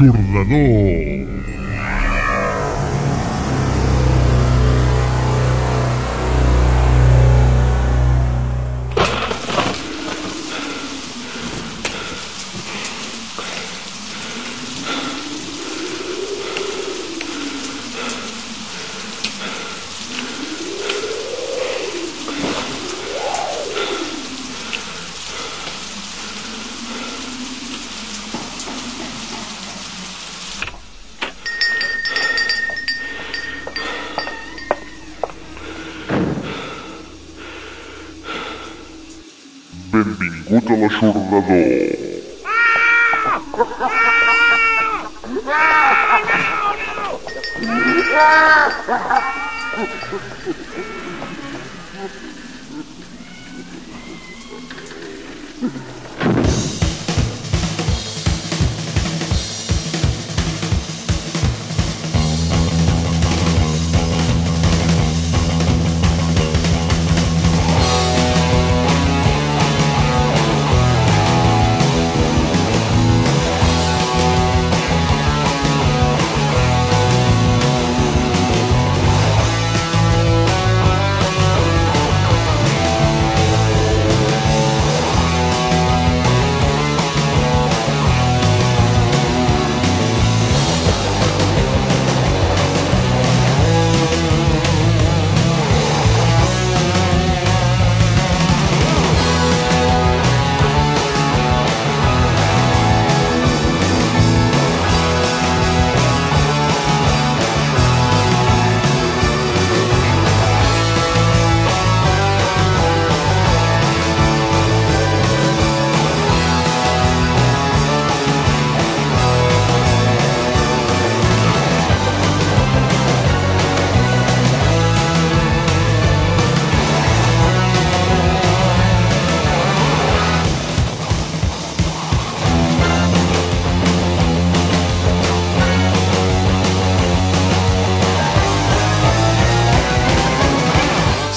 L'aixordador.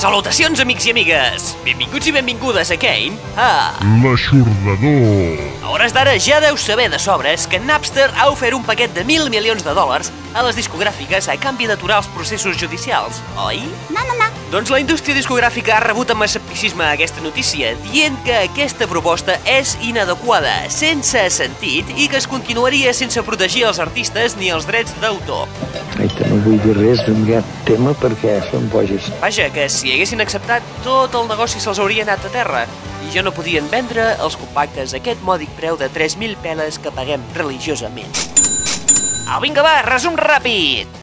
Salutacions, amics i amigues! Benvinguts i benvingudes a Kane a... L'aixordador. A hores d'ara ja deu saber de sobres que Napster ha ofert un paquet de mil milions de dòlars a les discogràfiques a canvi d'aturar els processos judicials, oi? No, no, no. Doncs la indústria discogràfica ha rebut amb escepticisme aquesta notícia, dient que aquesta proposta és inadequada, sense sentit i que es continuaria sense protegir els artistes ni els drets d'autor. Aita, no vull dir res d'aquest tema perquè són boges. Vaja, que si haguessin acceptat, tot el negoci se'ls hauria anat a terra i ja no podien vendre els compactes a aquest mòdic preu de 3.000 peles que paguem religiosament. Au, vinga, va, resum ràpid!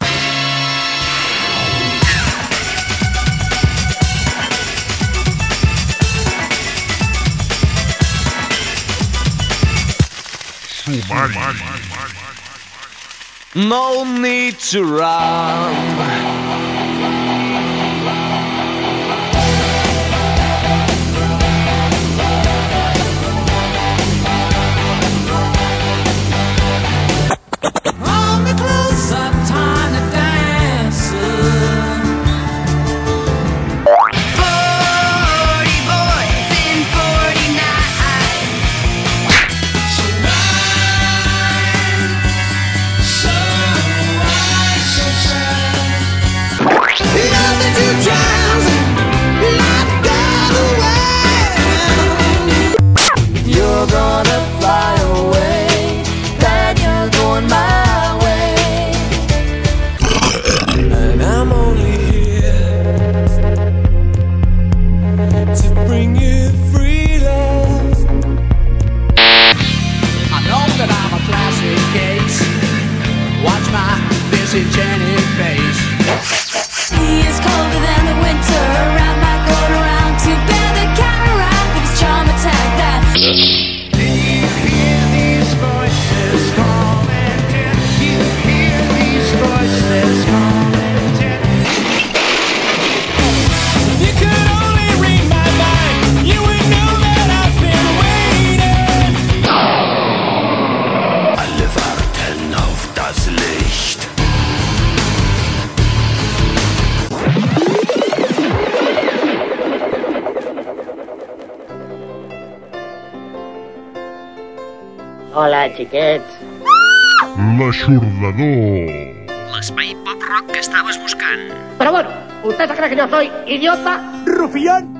Sumari. No need to run. To drown, xiquets. L'aixordador. L'espai pop-rock que estaves buscant. Però bueno, vostè se que jo soy idiota? Rufián.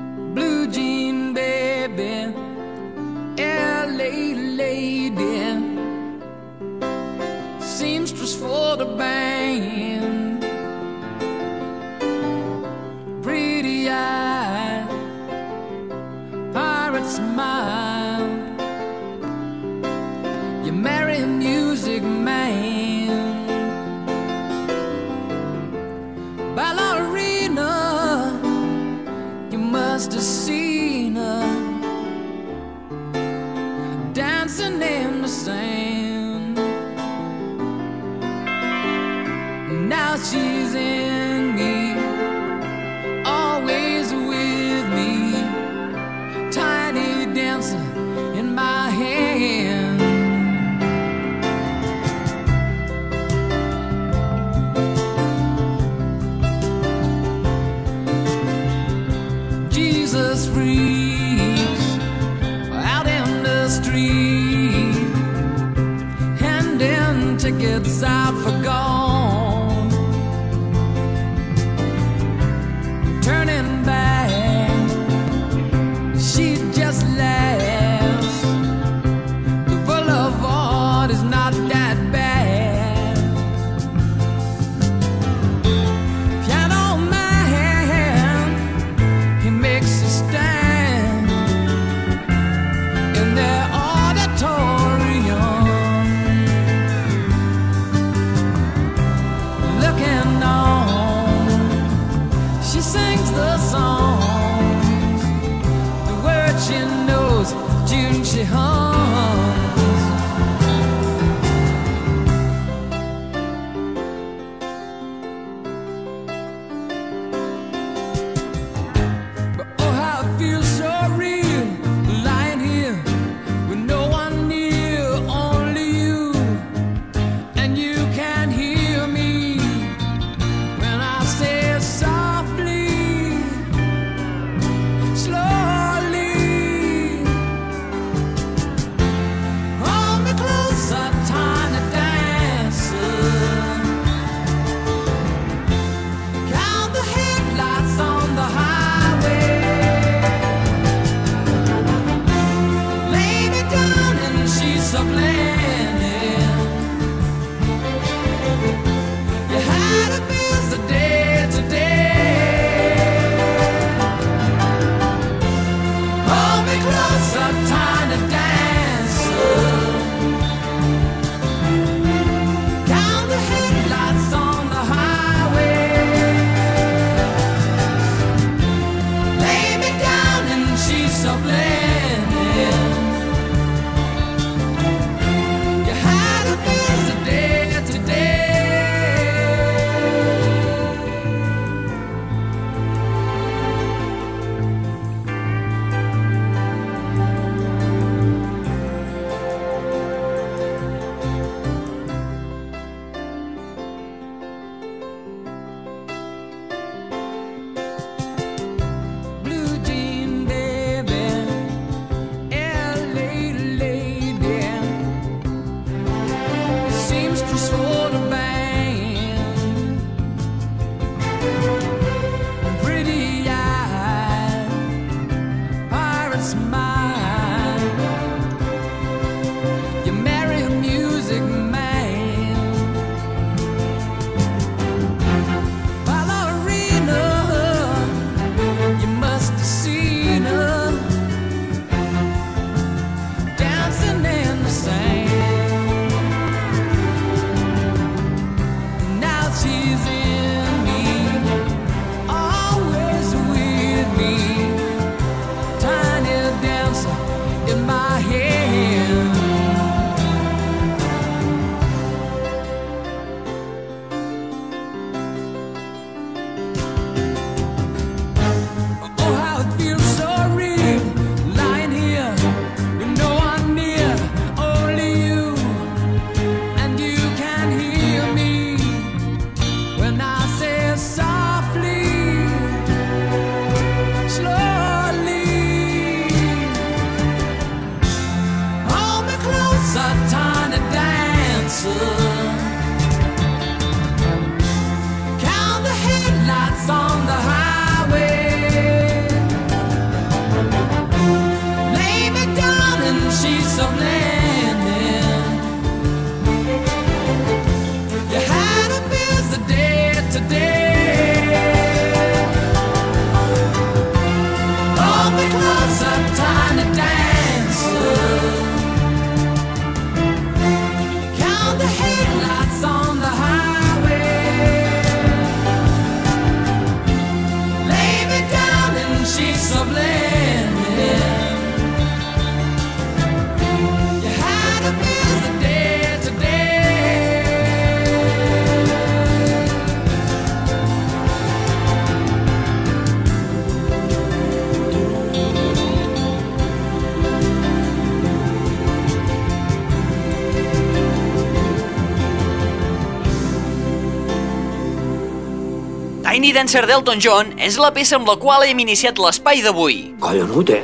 Dancer d'Elton John és la peça amb la qual hem iniciat l'espai d'avui. Collonut, eh?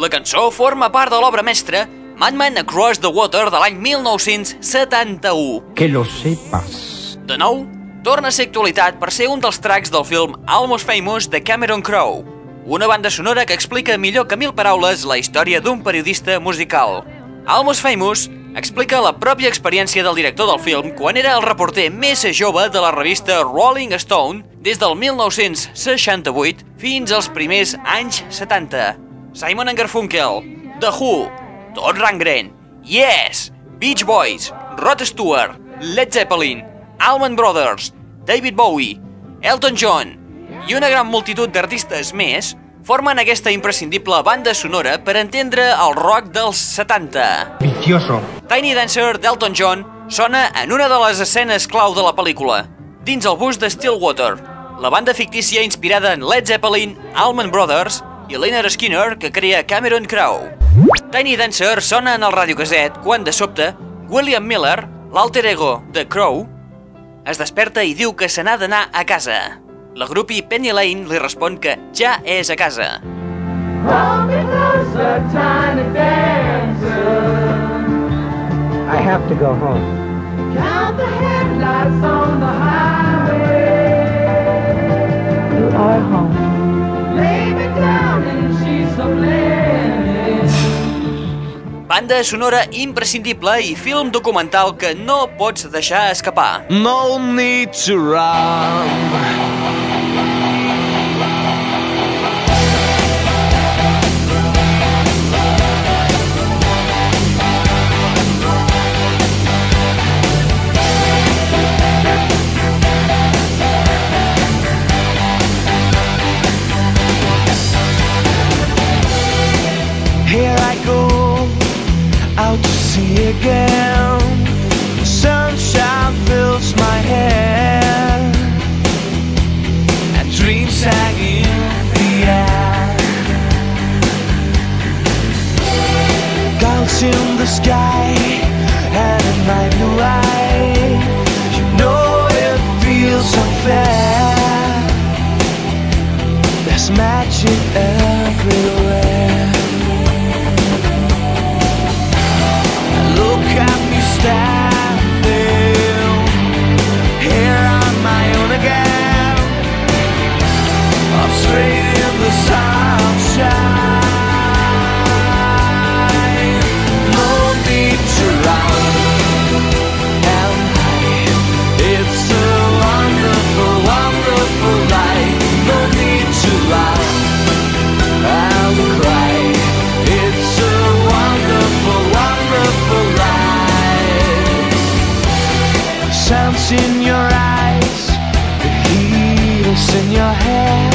La cançó forma part de l'obra mestra Madman Across the Water de l'any 1971. Que lo sepas. De nou, torna a ser actualitat per ser un dels tracks del film Almost Famous de Cameron Crowe, una banda sonora que explica millor que mil paraules la història d'un periodista musical. Almost Famous explica la pròpia experiència del director del film quan era el reporter més jove de la revista Rolling Stone des del 1968 fins als primers anys 70. Simon Garfunkel, The Who, Todd Rundgren, Yes, Beach Boys, Rod Stewart, Led Zeppelin, Allman Brothers, David Bowie, Elton John i una gran multitud d'artistes més formen aquesta imprescindible banda sonora per entendre el rock dels 70. Vicioso. Tiny Dancer d'Elton John sona en una de les escenes clau de la pel·lícula, dins el bus de Stillwater, la banda fictícia inspirada en Led Zeppelin, Allman Brothers i Leonard Skinner que crea Cameron Crowe. Tiny Dancer sona en el radiocaset quan, de sobte, William Miller, l'alter ego de Crowe, es desperta i diu que se n'ha d'anar a casa. La grupi Penny Lane li respon que ja és a casa. I have to go home. You are home. Banda sonora imprescindible i film documental que no pots deixar escapar. No need to run. Here I go out to sea again. The sunshine fills my head, and dreams hang in the air. Clouds in the sky, and in my blue eye, you know it feels unfair. There's magic everywhere. In your eyes, the heat is in your hair.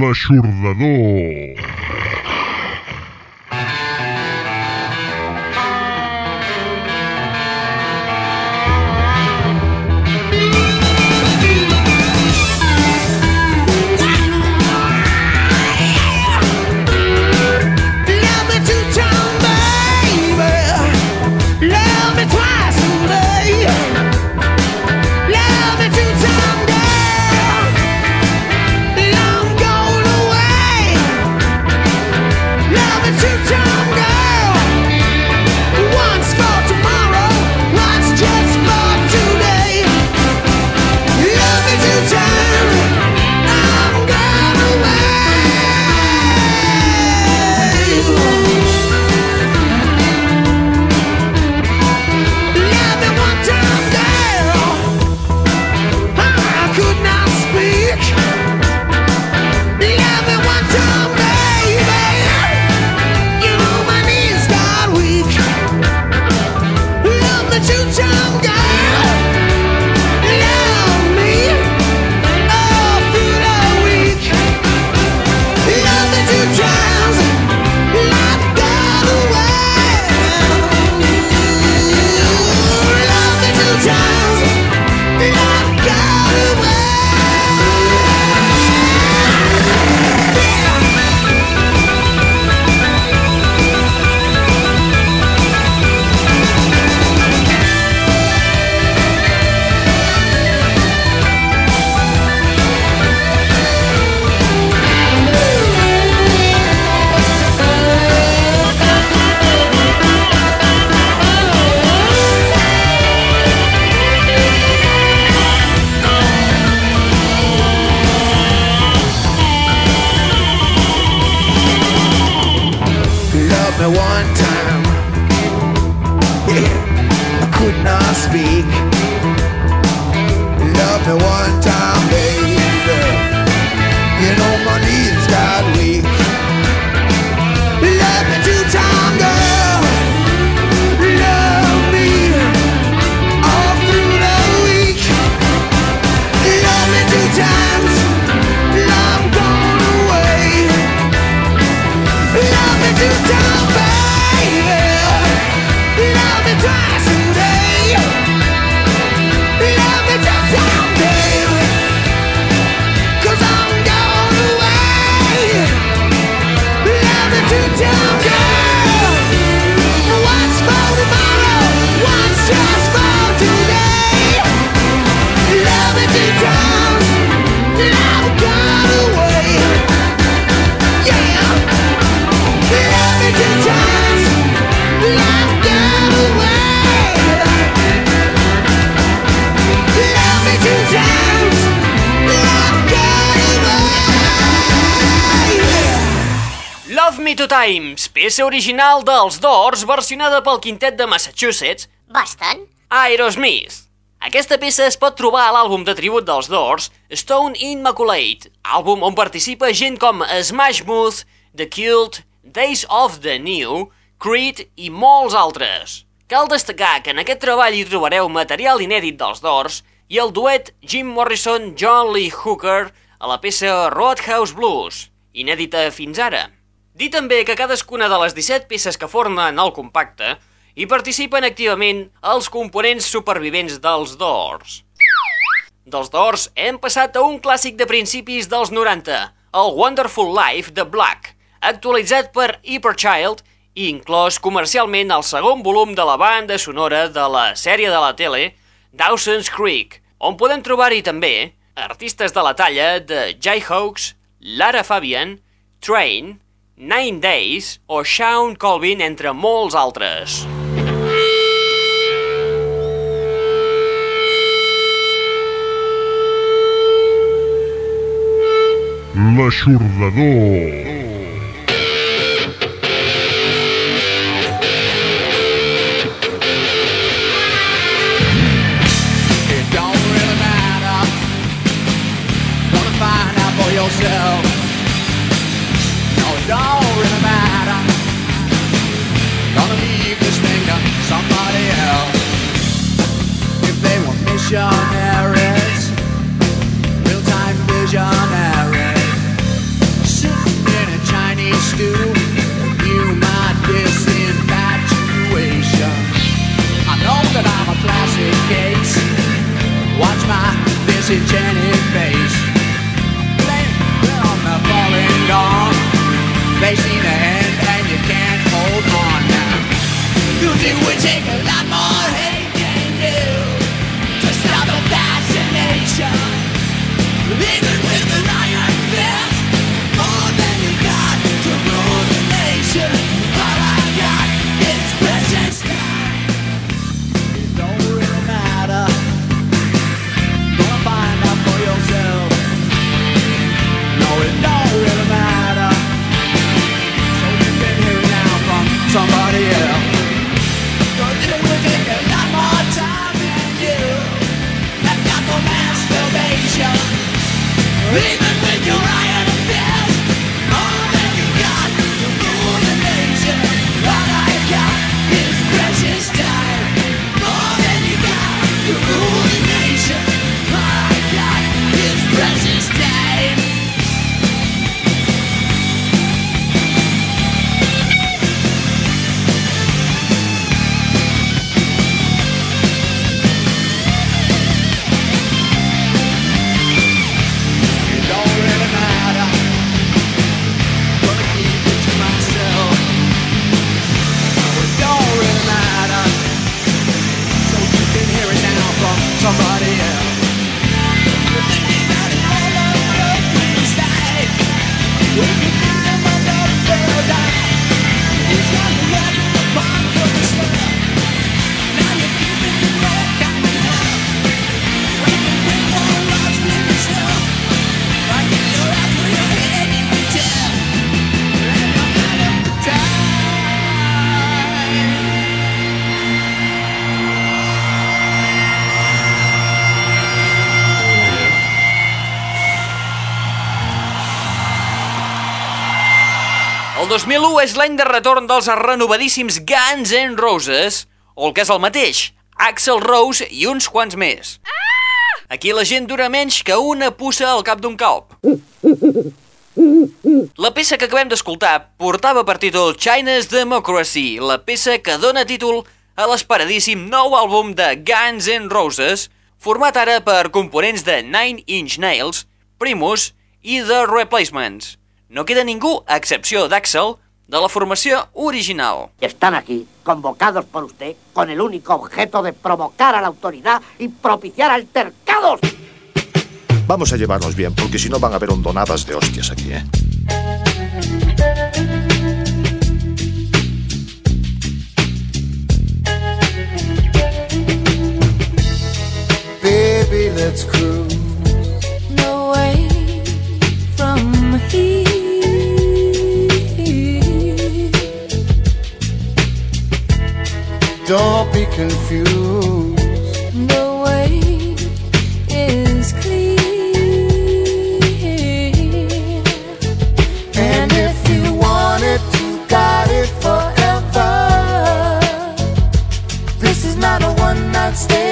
L'aixordador. Times, peça original dels Doors versionada pel quintet de Massachusetts, Bastant. Aerosmith. Aquesta peça es pot trobar a l'àlbum de tribut dels Doors, Stone Immaculate, àlbum on participa gent com Smash Mouth, The Cult, Days of the New, Creed i molts altres. Cal destacar que en aquest treball hi trobareu material inèdit dels Doors i el duet Jim Morrison-John Lee Hooker a la peça Roadhouse Blues, inèdita fins ara. Dir també que cadascuna de les 17 peces que formen el compacte hi participen activament els components supervivents dels Doors. Dels Doors hem passat a un clàssic de principis dels 90, el Wonderful Life de Black, actualitzat per Hyperchild i inclòs comercialment al segon volum de la banda sonora de la sèrie de la tele Dawson's Creek, on podem trobar-hi també artistes de la talla de Jayhawks, Lara Fabian, Train, Nine Days o Shawn Colvin, entre molts altres. L'aixordador. John. És l'any de retorn dels renovadíssims Guns N' Roses, o el que és el mateix, Axel Rose i uns quants més. Aquí la gent dura menys que una puça al cap d'un calp. La peça que acabem d'escoltar portava per títol China's Democracy, la peça que dona títol a l'esperadíssim nou àlbum de Guns N' Roses, format ara per components de Nine Inch Nails, Primus i The Replacements. No queda ningú, a excepció d'Axel, de la formació original. Están aquí, convocados por usted, con el único objeto de provocar a la autoridad y propiciar altercados. Vamos a llevarnos bien, porque si no van a haber hondonadas de hostias aquí, ¿eh? Baby, let's cruise. don't be confused. The way is clear. And if you want it, you got it forever. This is not a one night stand.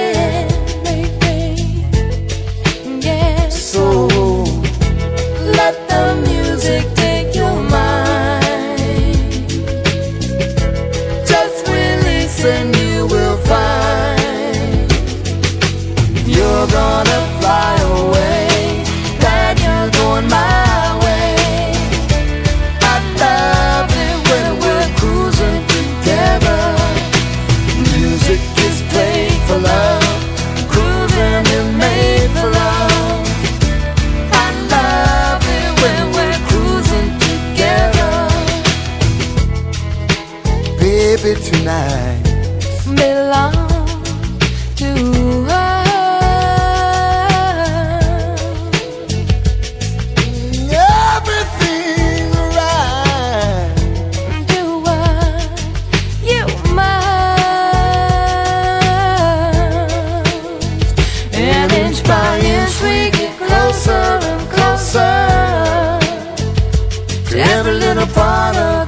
to every little part of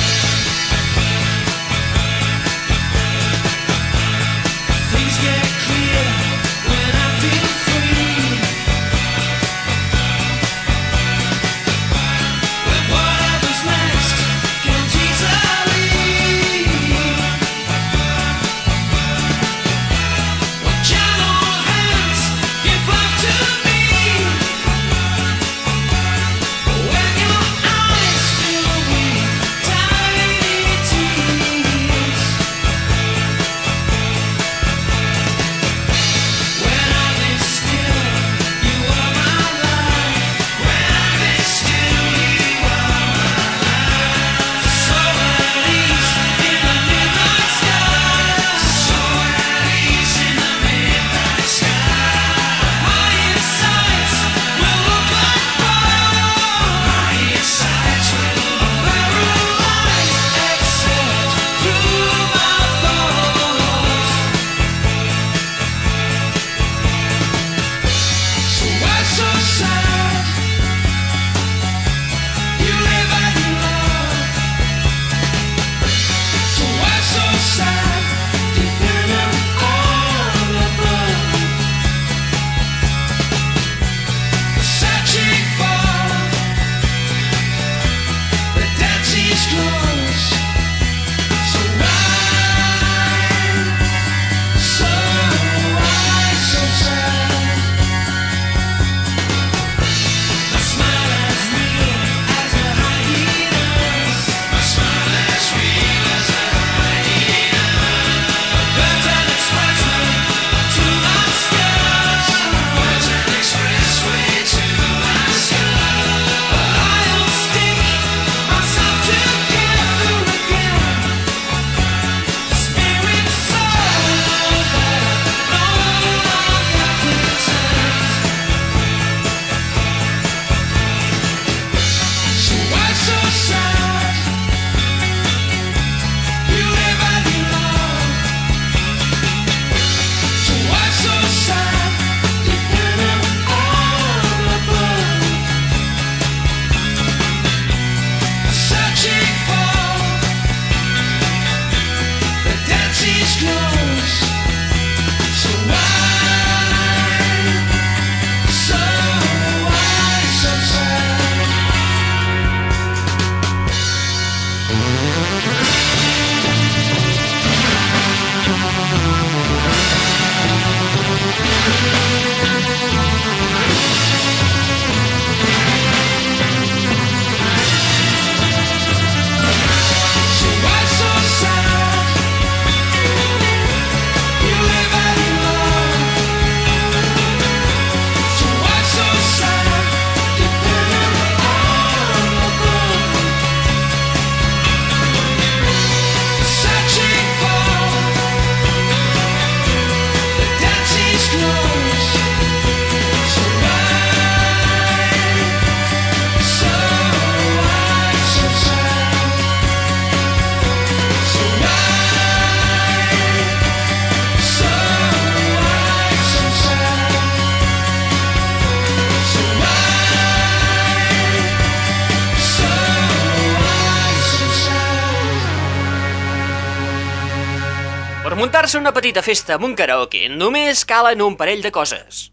Muntar-se una petita festa amb un karaoke només calen un parell de coses.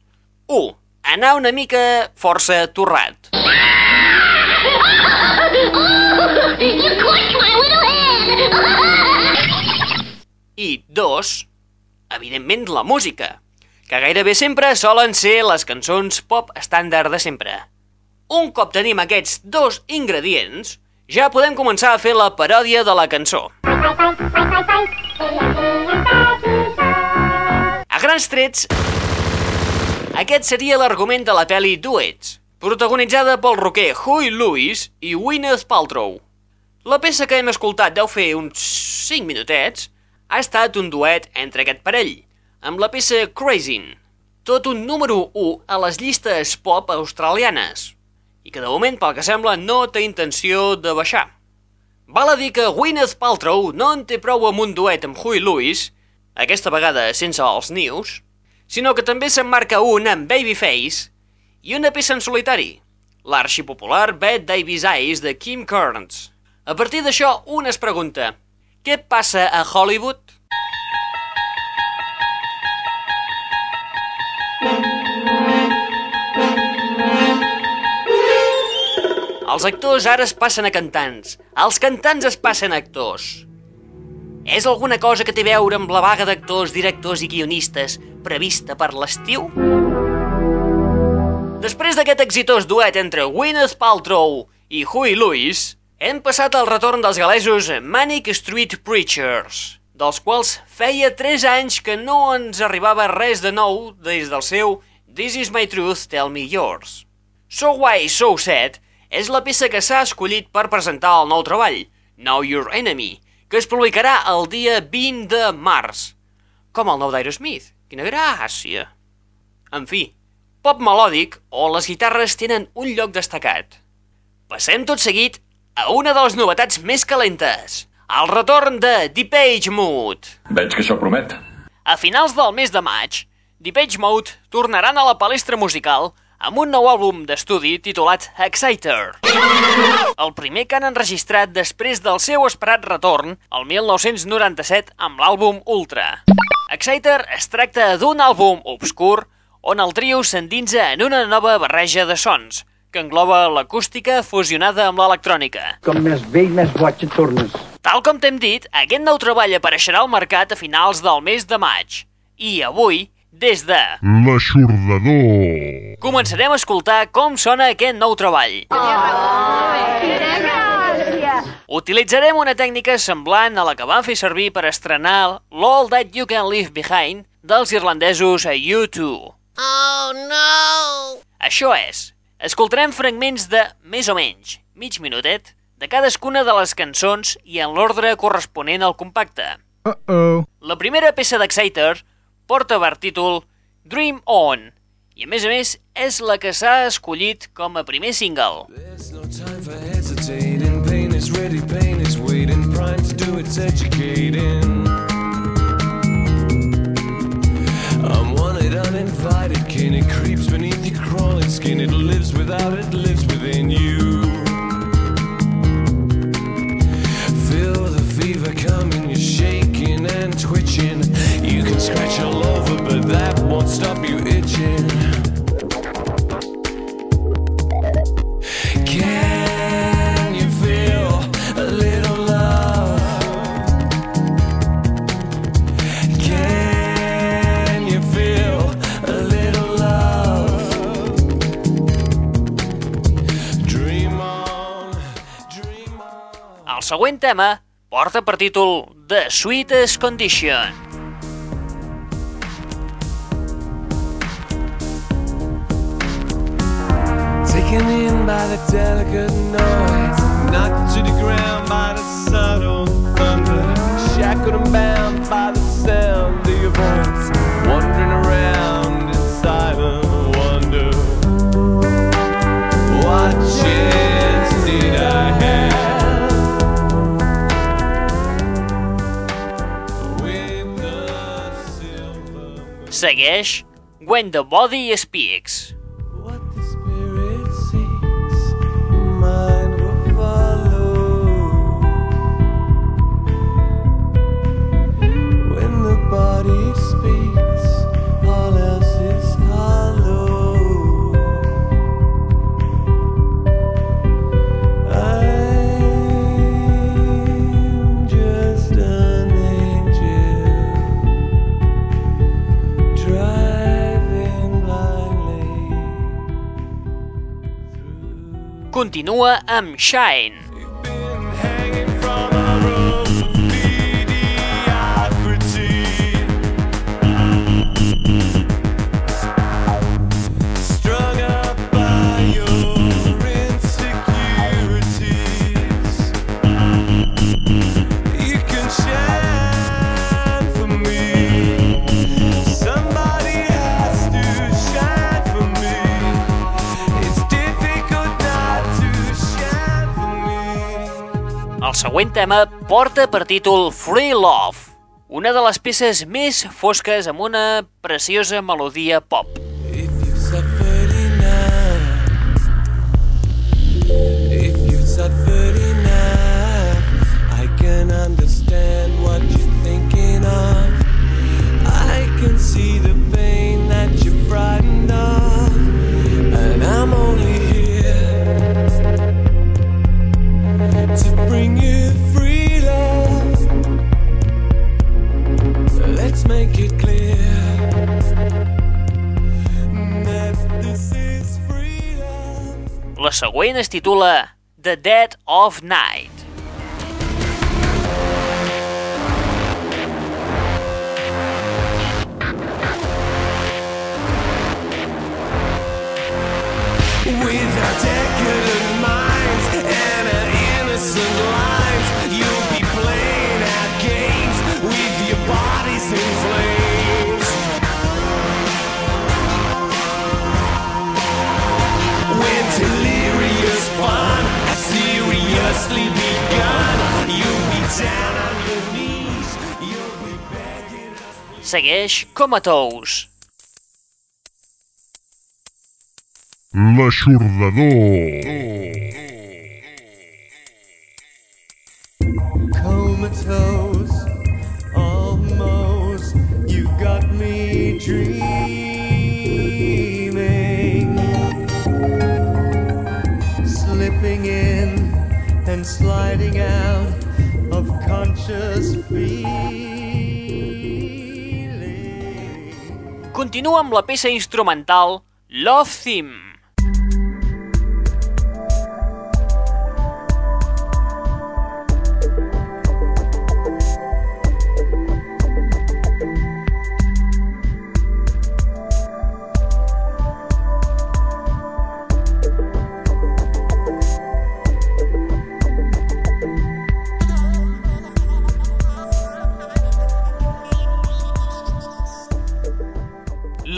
1. Anar una mica força torrat. I 2. Evidentment la música, que gairebé sempre solen ser les cançons pop estàndard de sempre. Un cop tenim aquests dos ingredients, ja podem començar a fer la paròdia de la cançó. Grans trets, aquest seria l'argument de la pel·li Duets, protagonitzada pel roquer Huey Lewis i Gwyneth Paltrow. La peça que hem escoltat deu fer uns 5 minutets ha estat un duet entre aquest parell, amb la peça Crazin, tot un número 1 a les llistes pop australianes, i que de moment, pel que sembla, no té intenció de baixar. Val a dir que Gwyneth Paltrow no en té prou amb un duet amb Huey Lewis, aquesta vegada sense els nius, sinó que també se'n marca un amb Babyface i una peça en solitari, l'arxipopular Bad Davis Eyes de Kim Carnes. A partir d'això, un es pregunta, què passa a Hollywood? Els actors ara es passen a cantants, els cantants es passen a actors. És alguna cosa que té a veure amb la vaga d'actors, directors i guionistes prevista per l'estiu? Després d'aquest exitós duet entre Gwyneth Paltrow i Huey Lewis, hem passat al retorn dels galesos Manic Street Preachers, dels quals feia 3 anys que no ens arribava res de nou des del seu This is my truth, tell me yours. So Why, So Sad és la peça que s'ha escollit per presentar el nou treball, Know Your Enemy, que es publicarà el dia 20 de març. Com el nou d'Aerosmith. Quina gràcia! En fi, pop melòdic o les guitarres tenen un lloc destacat. Passem tot seguit a una de les novetats més calentes, el retorn de Deepage Mode. Veig que això promet. A finals del mes de maig, Deepage Mode tornaran a la palestra musical amb un nou àlbum d'estudi titulat Exciter. El primer que han enregistrat després del seu esperat retorn, el 1997, amb l'àlbum Ultra. Exciter es tracta d'un àlbum obscur on el trio s'endinsa en una nova barreja de sons, que engloba l'acústica fusionada amb l'electrònica. Com més vell, més boig et tornes. Tal com t'hem dit, aquest nou treball apareixerà al mercat a finals del mes de maig. I avui, des de... L'aixordador. Començarem a escoltar com sona aquest nou treball. Utilitzarem una tècnica semblant a la que van fer servir per estrenar l'All That You Can Leave Behind dels irlandesos a U2. Oh no! Això és, escoltarem fragments de, més o menys, mig minutet, de cadascuna de les cançons i en l'ordre corresponent al compacte. Uh-oh. La primera peça d'Exciter porta per títol Dream On, i a més a més és la que s'ha escollit com a primer single. There's no ready, pain is waiting. To do its educating. I'm wanted, uninvited. Kin it creeps beneath your crawling skin. It lives without, it scratch but that won't stop you itching. Can you feel a little? Can you feel a little? Dream on, dream on. El següent tema porta per títol The Sweetest Condition. Taken in by the delicate noise, knocked to the ground by the subtle thunder, shackled and bound by the sound of your voice, wandering around in silent wonder. What chance did I have? Segueix When the Body Speaks. Continua amb Shine. Següent tema porta per títol Free Love, una de les peces més fosques amb una preciosa melodia pop. If I can understand what thinking of. I can see the pain that you're frightened La següent es titula The Dead of Night. With Segueix Comatose. L'aixordador. comatose, almost. You got me dreaming, slipping in and sliding out of conscious feeling. Continua amb la peça instrumental Love Theme.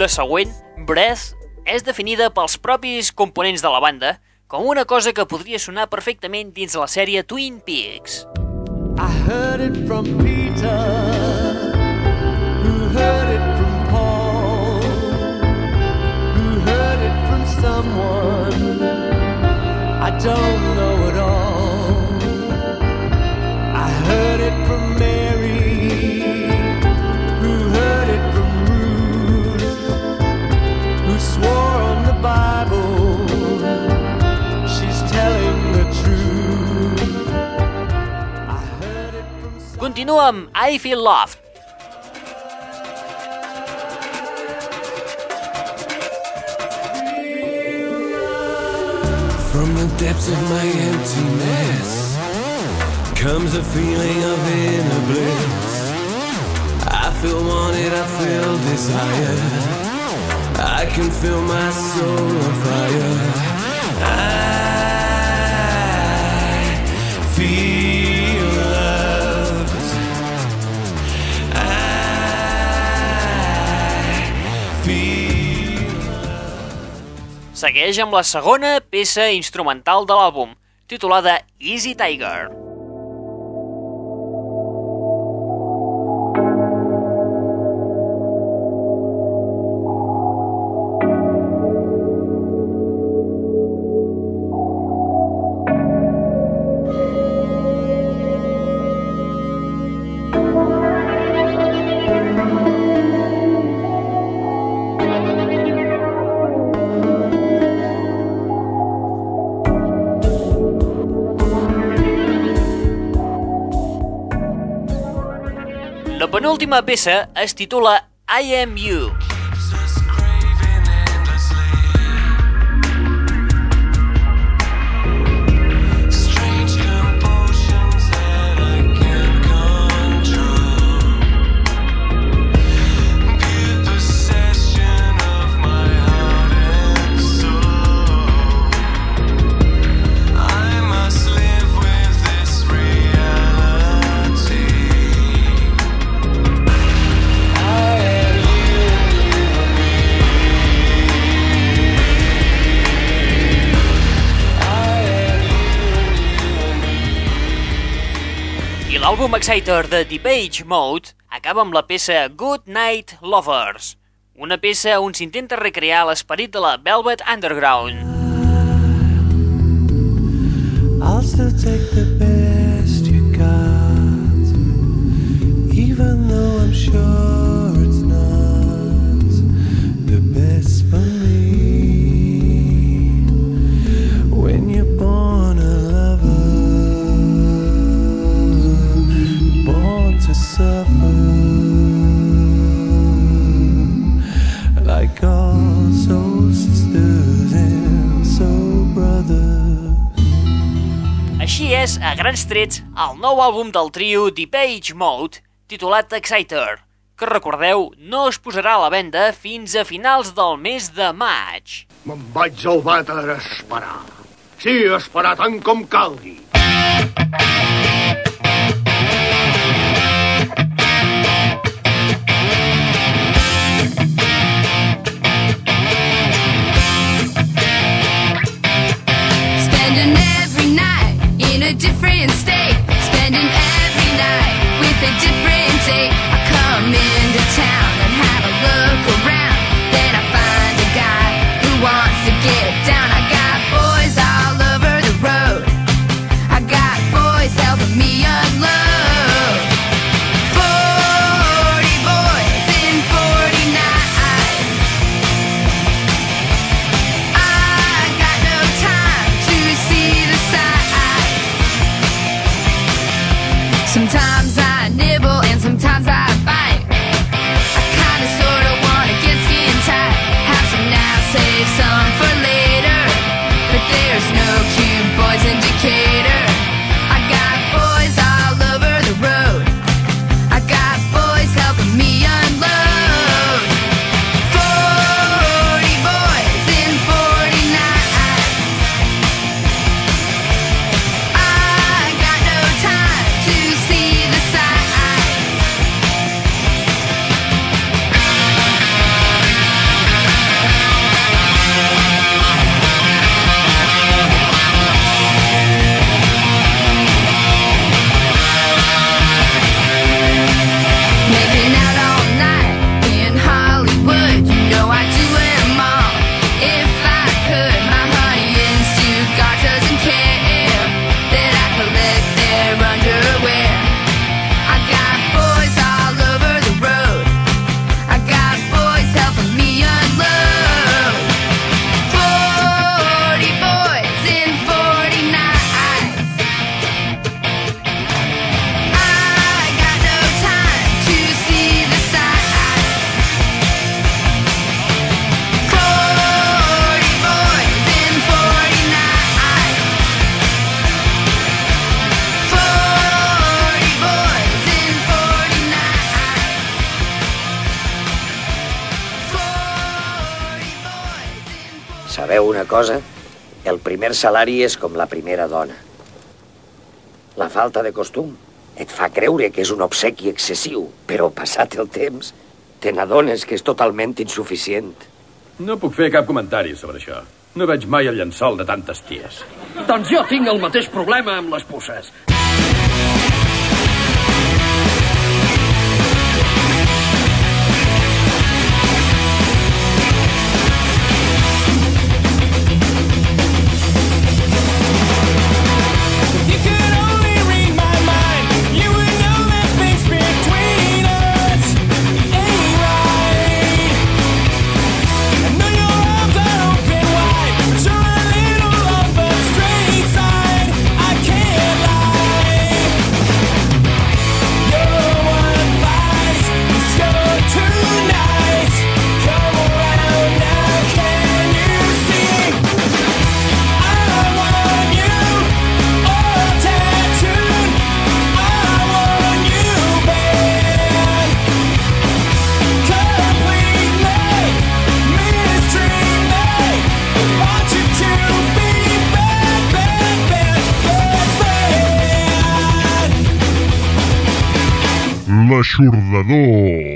La següent, Breath, és definida pels propis components de la banda com una cosa que podria sonar perfectament dins la sèrie Twin Peaks. I heard it from Peter, who heard it from Paul, who heard it from someone I don't from um, Continua I Feel Loved. From the depths of my emptiness comes a feeling of inner bliss. I feel wanted, I feel desire. I can feel my soul on fire. I Segueix amb la segona peça instrumental de l'àlbum, titulada Easy Tiger. La penúltima peça es titula I Am You. L'àlbum Exciter de Debate Mode acaba amb la peça Good Night Lovers, una peça on s'intenta recrear l'esperit de la Velvet Underground. I'll still take és, a grans trets, el nou àlbum del trio The Page Mode, titulat Exciter, que recordeu, no es posarà a la venda fins a finals del mes de maig. Me'n vaig al vàter a esperar. Sí, a esperar tant com calgui. different state, spending primer salari és com la primera dona. La falta de costum et fa creure que és un obsequi excessiu, però passat el temps te n'adones que és totalment insuficient. No puc fer cap comentari sobre això. No veig mai el llençol de tantes ties. Doncs jo tinc el mateix problema amb les puces. るんだのう。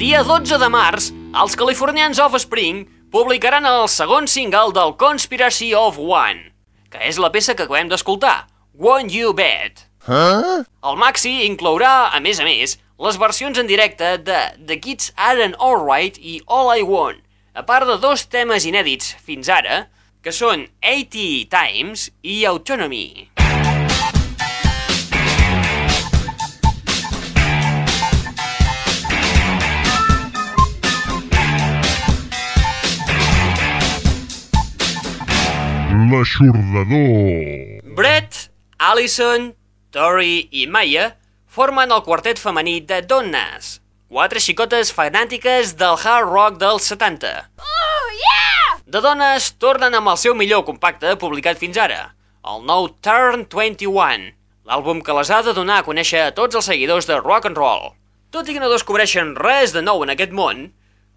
Dia 12 de març, els californians Offspring publicaran el segon single del Conspiracy of One, que és la peça que acabem d'escoltar, Won't You Bet. Huh? El maxi inclourà, a més a més, les versions en directe de The Kids Aren't Alright i All I Want, a part de dos temes inèdits fins ara, que són 80 Times i Autonomy. L'aixordador. Brett, Allison, Tori i Maya formen el quartet femení de Donnes, quatre xicotes fanàtiques del hard rock dels 70. Oh, yeah! De dones tornen amb el seu millor compacte publicat fins ara, el nou Turn 21, l'àlbum que les ha de donar a conèixer a tots els seguidors de rock and roll. Tot i que no descobreixen res de nou en aquest món,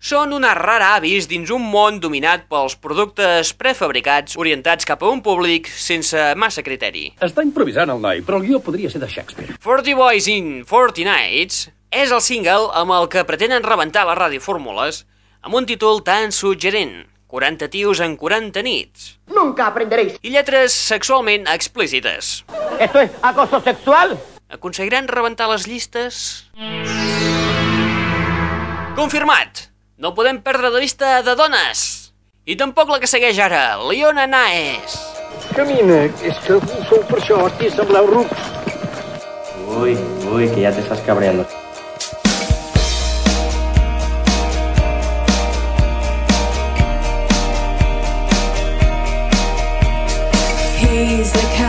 són una rara avis dins un món dominat pels productes prefabricats orientats cap a un públic sense massa criteri. Està improvisant el noi, però el guió podria ser de Shakespeare. 40 Boys in 40 Nights és el single amb el que pretenen rebentar les radiofórmules amb un títol tan suggerent, 40 tios en 40 nits, Nunca aprenderéis. i lletres sexualment explícites. ¿Esto es acoso sexual? Aconseguiran rebentar les llistes? Confirmat! No podem perdre de vista de dones! I tampoc la que segueix ara, Leona Naes. Camina, és que sou per això, aquí sembleu rucs. Uy, uy, que ya te estás cabreando. He's the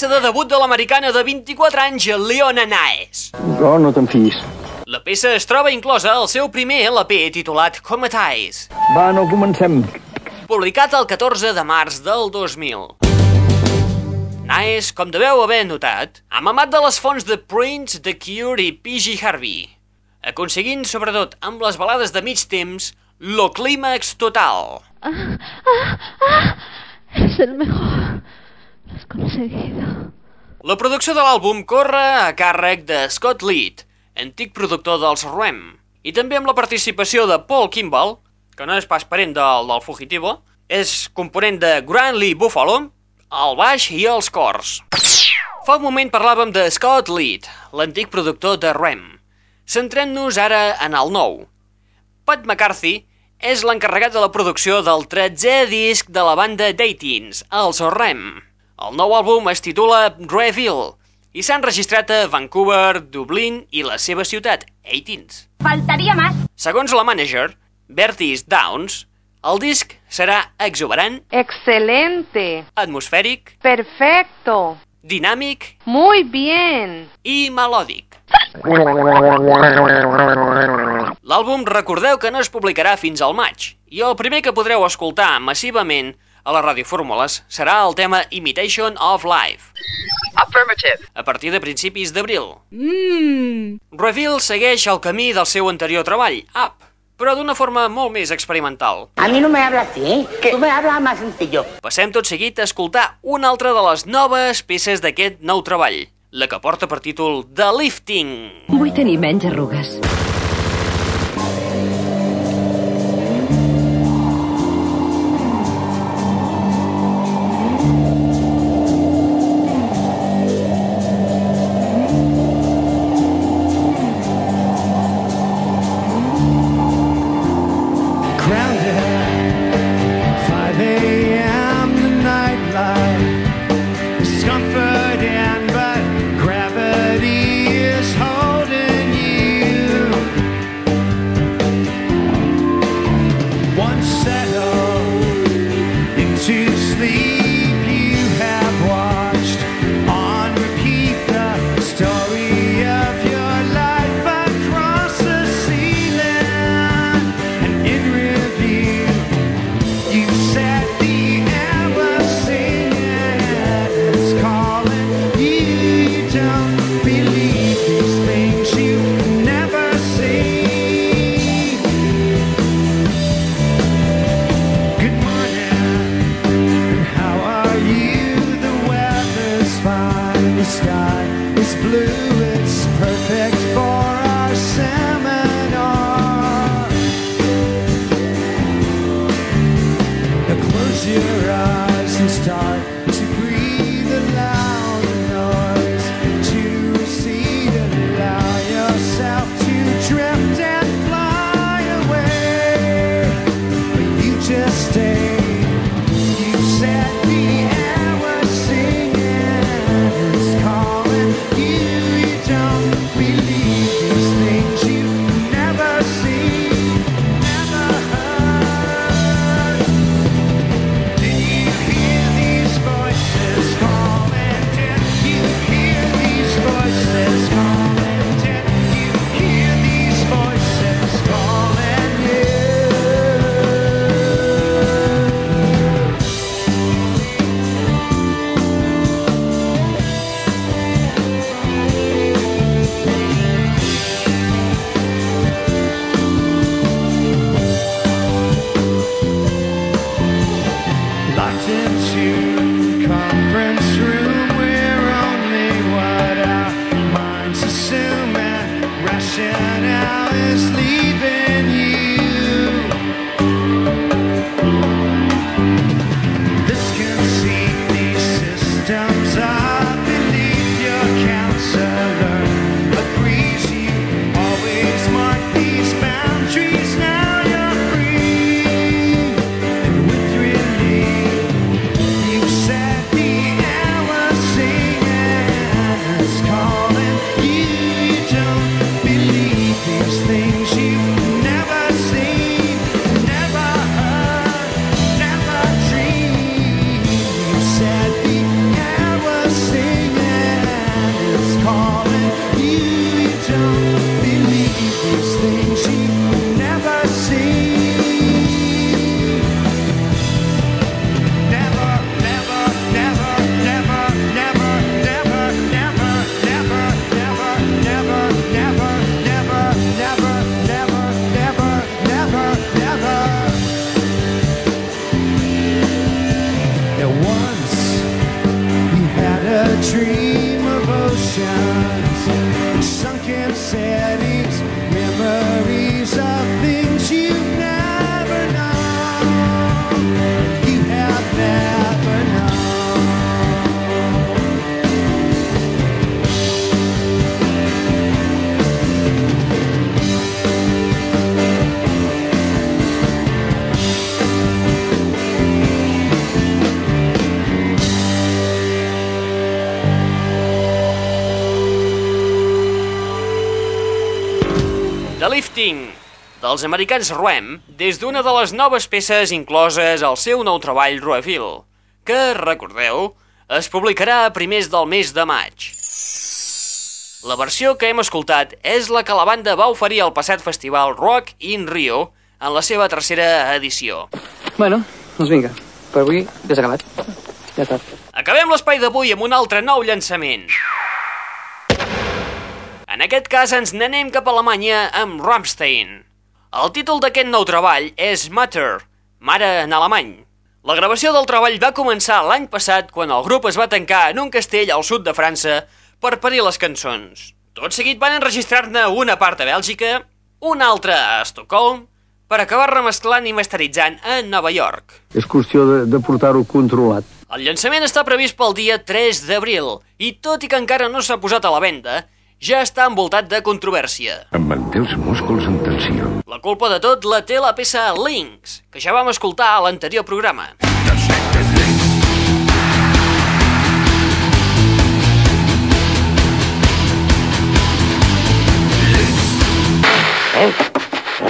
peça de debut de l'americana de 24 anys, Leona Naes. Però no te'n fiïs. La peça es troba inclosa al seu primer LP titulat Cometize, Va, no comencem. publicat el 14 de març del 2000. Naes, com deveu haver notat, ha mamat de les fonts de Prince, The Cure i PG Harvey, aconseguint, sobretot amb les balades de mig temps, lo clímax total. Es el mejor. Conseguido. La producció de l'àlbum corre a càrrec de Scott Lead, antic productor dels Rem, i també amb la participació de Paul Kimball, que no és pas parent del, del Fugitivo, és component de Grant Lee Buffalo, el baix i els cors. Fa un moment parlàvem de Scott Lead, l'antic productor de Rem. Centrem-nos ara en el nou. Pat McCarthy és l'encarregat de la producció del 13è disc de la banda Datings, els Rem. El nou àlbum es titula Reveal i s'ha enregistrat a Vancouver, Dublín i la seva ciutat, Eightins. Faltaría más. Segons la manager, Bertis Downs, el disc serà exuberant, Excelente. atmosfèric, Perfecto. dinàmic Muy bien. i melòdic. L'àlbum recordeu que no es publicarà fins al maig i el primer que podreu escoltar massivament a la Ràdio Fórmules serà el tema Imitation of Life. Affirmative. A partir de principis d'abril. Mmm. Reveal segueix el camí del seu anterior treball, Up, però d'una forma molt més experimental. A mí no me habla así, ¿eh? Tú me hablas más sencillo. Passem tot seguit a escoltar una altra de les noves peces d'aquest nou treball, la que porta per títol The Lifting. Vull tenir menys arrugues. Dels americans Ruem, des d'una de les noves peces incloses al seu nou treball Ruefil, que, recordeu, es publicarà a primers del mes de maig. La versió que hem escoltat és la que la banda va oferir al passat festival Rock in Rio en la seva tercera edició. Bueno, doncs vinga. Per avui ja s'ha acabat. Ja està. Acabem l'espai d'avui amb un altre nou llançament. En aquest cas ens n'anem cap a Alemanya amb Rammstein. El títol d'aquest nou treball és Matter, mare en alemany. La gravació del treball va començar l'any passat quan el grup es va tancar en un castell al sud de França per parir les cançons. Tot seguit van enregistrar-ne una part a Bèlgica, una altra a Estocolm, per acabar remesclant i masteritzant a Nova York. És qüestió de, de portar-ho controlat. El llançament està previst pel dia 3 d'abril i, tot i que encara no s'ha posat a la venda, ja està envoltat de controvèrsia. Em manté els músculs en tensió. La culpa de tot la té la peça Links, que ja vam escoltar a l'anterior programa. Eh?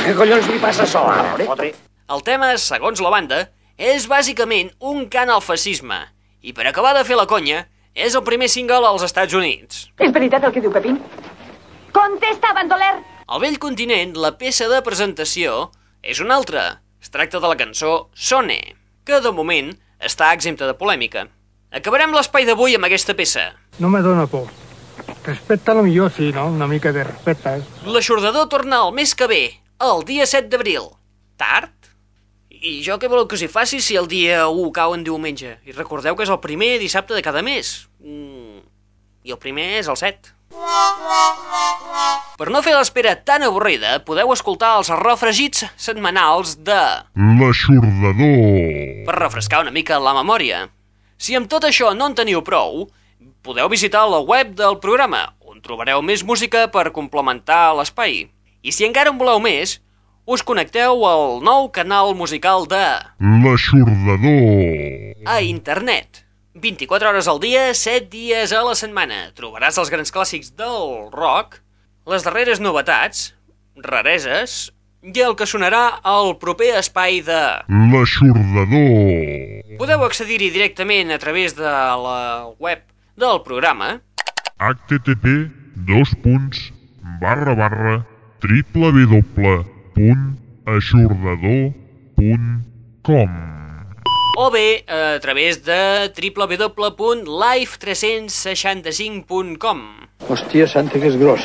Què collons li passa a Sola, a veure? El tema, segons la banda, és bàsicament un cant al fascisme i per acabar de fer la conya, és el primer single als Estats Units. És veritat el que diu Pepín? Contesta, bandoler! Al vell continent, la peça de presentació és una altra. Es tracta de la cançó Sone, que de moment està exempta de polèmica. Acabarem l'espai d'avui amb aquesta peça. No me dóna por. Respecta lo millor, sí, no? Una mica de respecte. Eh? L'aixordador torna el mes que ve, el dia 7 d'abril. Tard? I jo què voleu que us hi faci si el dia 1 cau en diumenge? I recordeu que és el primer dissabte de cada mes. Mm, I el primer és el 7. Per no fer l'espera tan avorrida, podeu escoltar els refregits setmanals de... L'aixordador. per refrescar una mica la memòria. Si amb tot això no en teniu prou, podeu visitar la web del programa, on trobareu més música per complementar l'espai. I si encara en voleu més, us connecteu al nou canal musical de... L'aixordador. a internet. 24 hores al dia, 7 dies a la setmana. Trobaràs els grans clàssics del rock, les darreres novetats, rareses, i el que sonarà al proper espai de... L'aixordador. Podeu accedir-hi directament a través de la web del programa http dos punts barra barra www.aixordador.com o bé a través de www.live365.com Hòstia, santa, que és gros.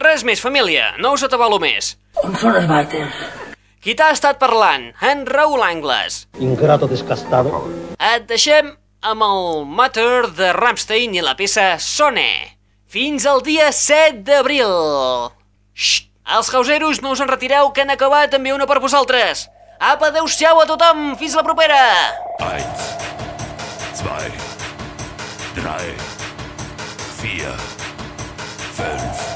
Res més, família, no us atabalo més. On són els vàters? Qui t'ha estat parlant? En Raül Angles. Ingrato descastado. Et deixem amb el Matter de Rammstein i la peça Sone. Fins al dia 7 d'abril. Xxt, els hauseros no us en retireu que han acabat també una per vosaltres. Apa, adeu-siau a tothom! Fins la propera! 1, 2, 3, 4, 5,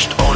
crushed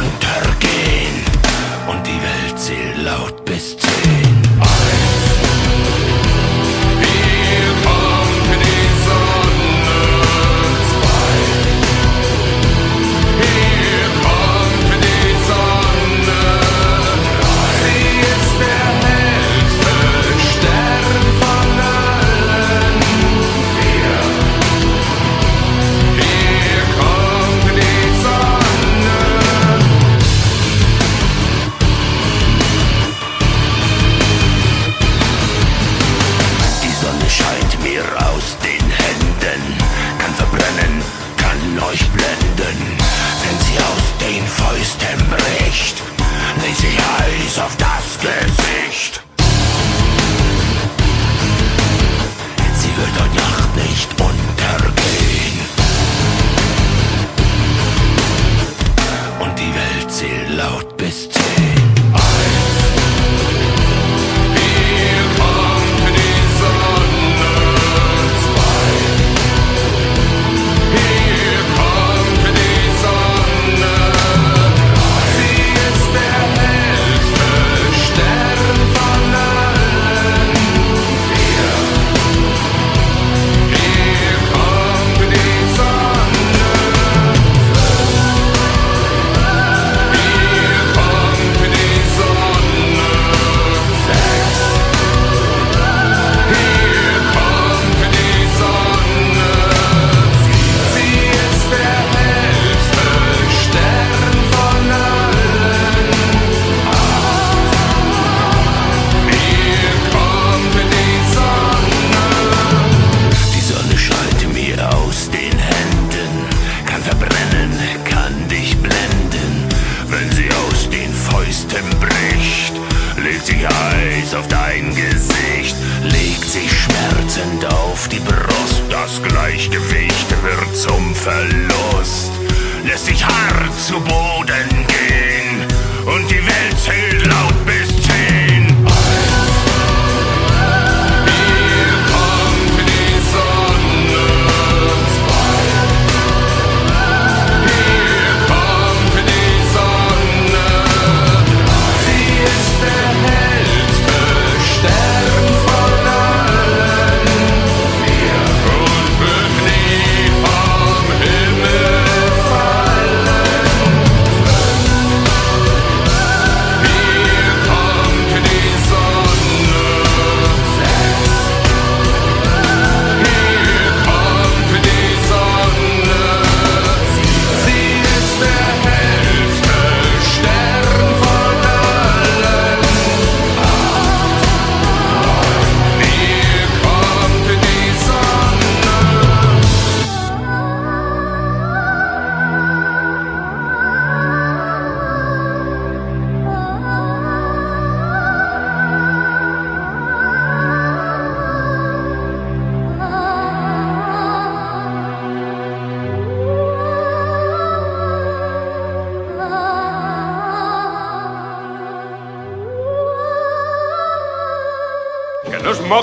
of time.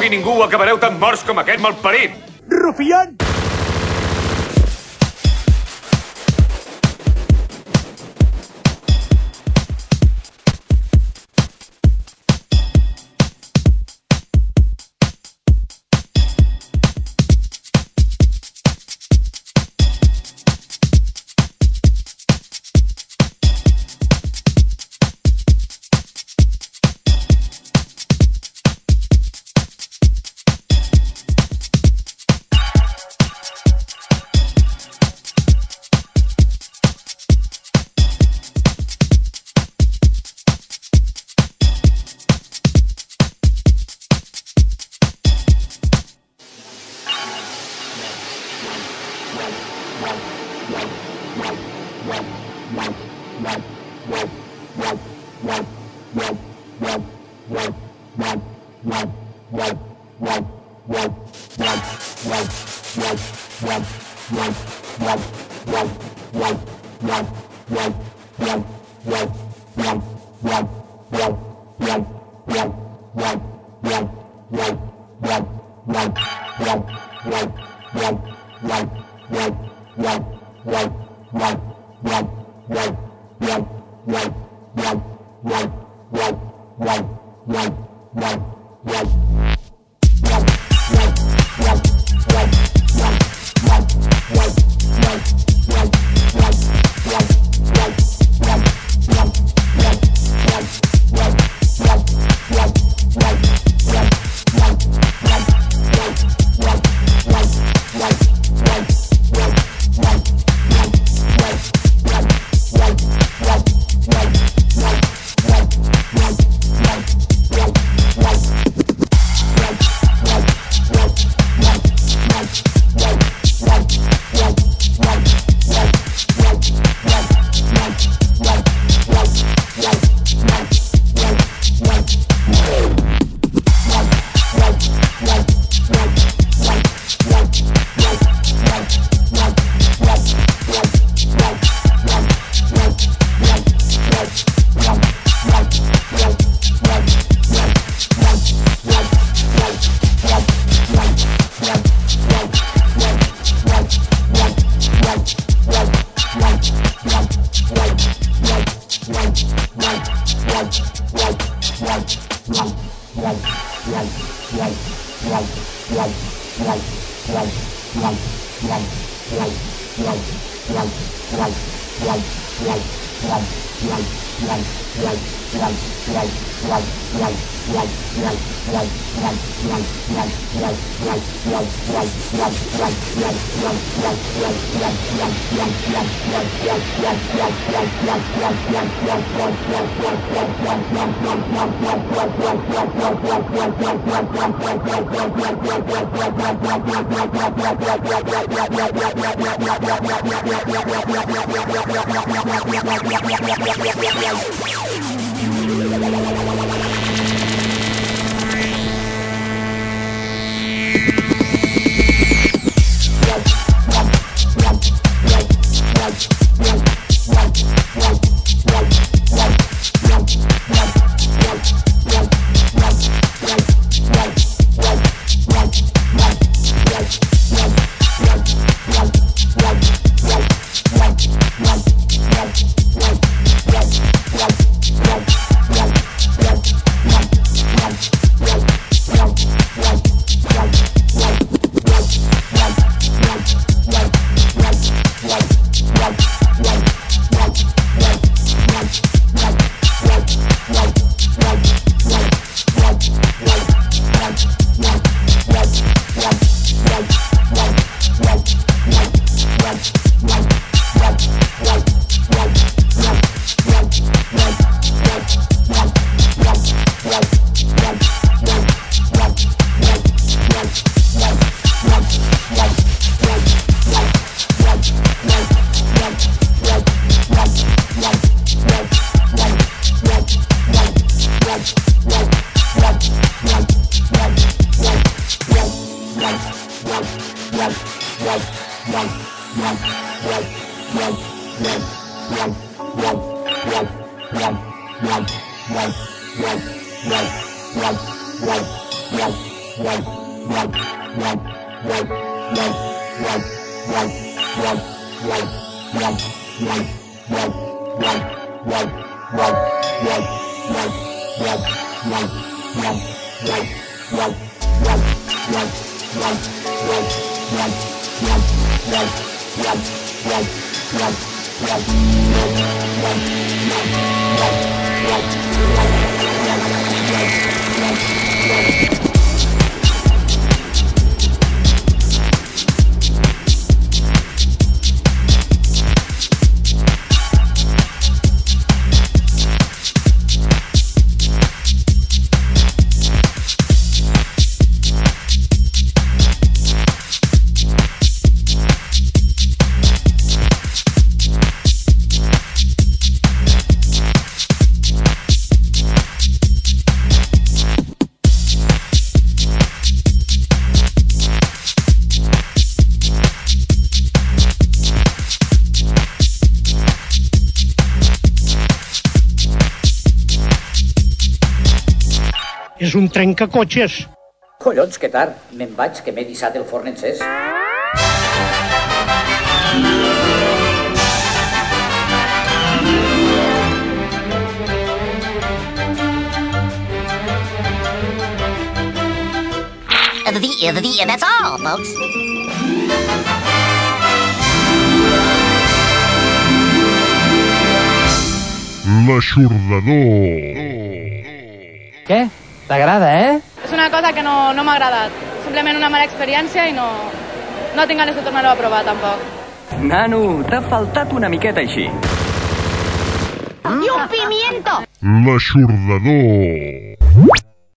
mogui ningú acabareu tan morts com aquest malparit! Rufián! És un trencacotxes. Collons, que tard. Me'n vaig, que m'he dissat el forn encès. The, the, the, and that's all, folks. L'aixordador. Què? T'agrada, eh? És una cosa que no, no m'ha agradat. Simplement una mala experiència i no, no tinc ganes de tornar-ho a provar, tampoc. Nano, t'ha faltat una miqueta així. ¡Y un pimiento! L'aixordador.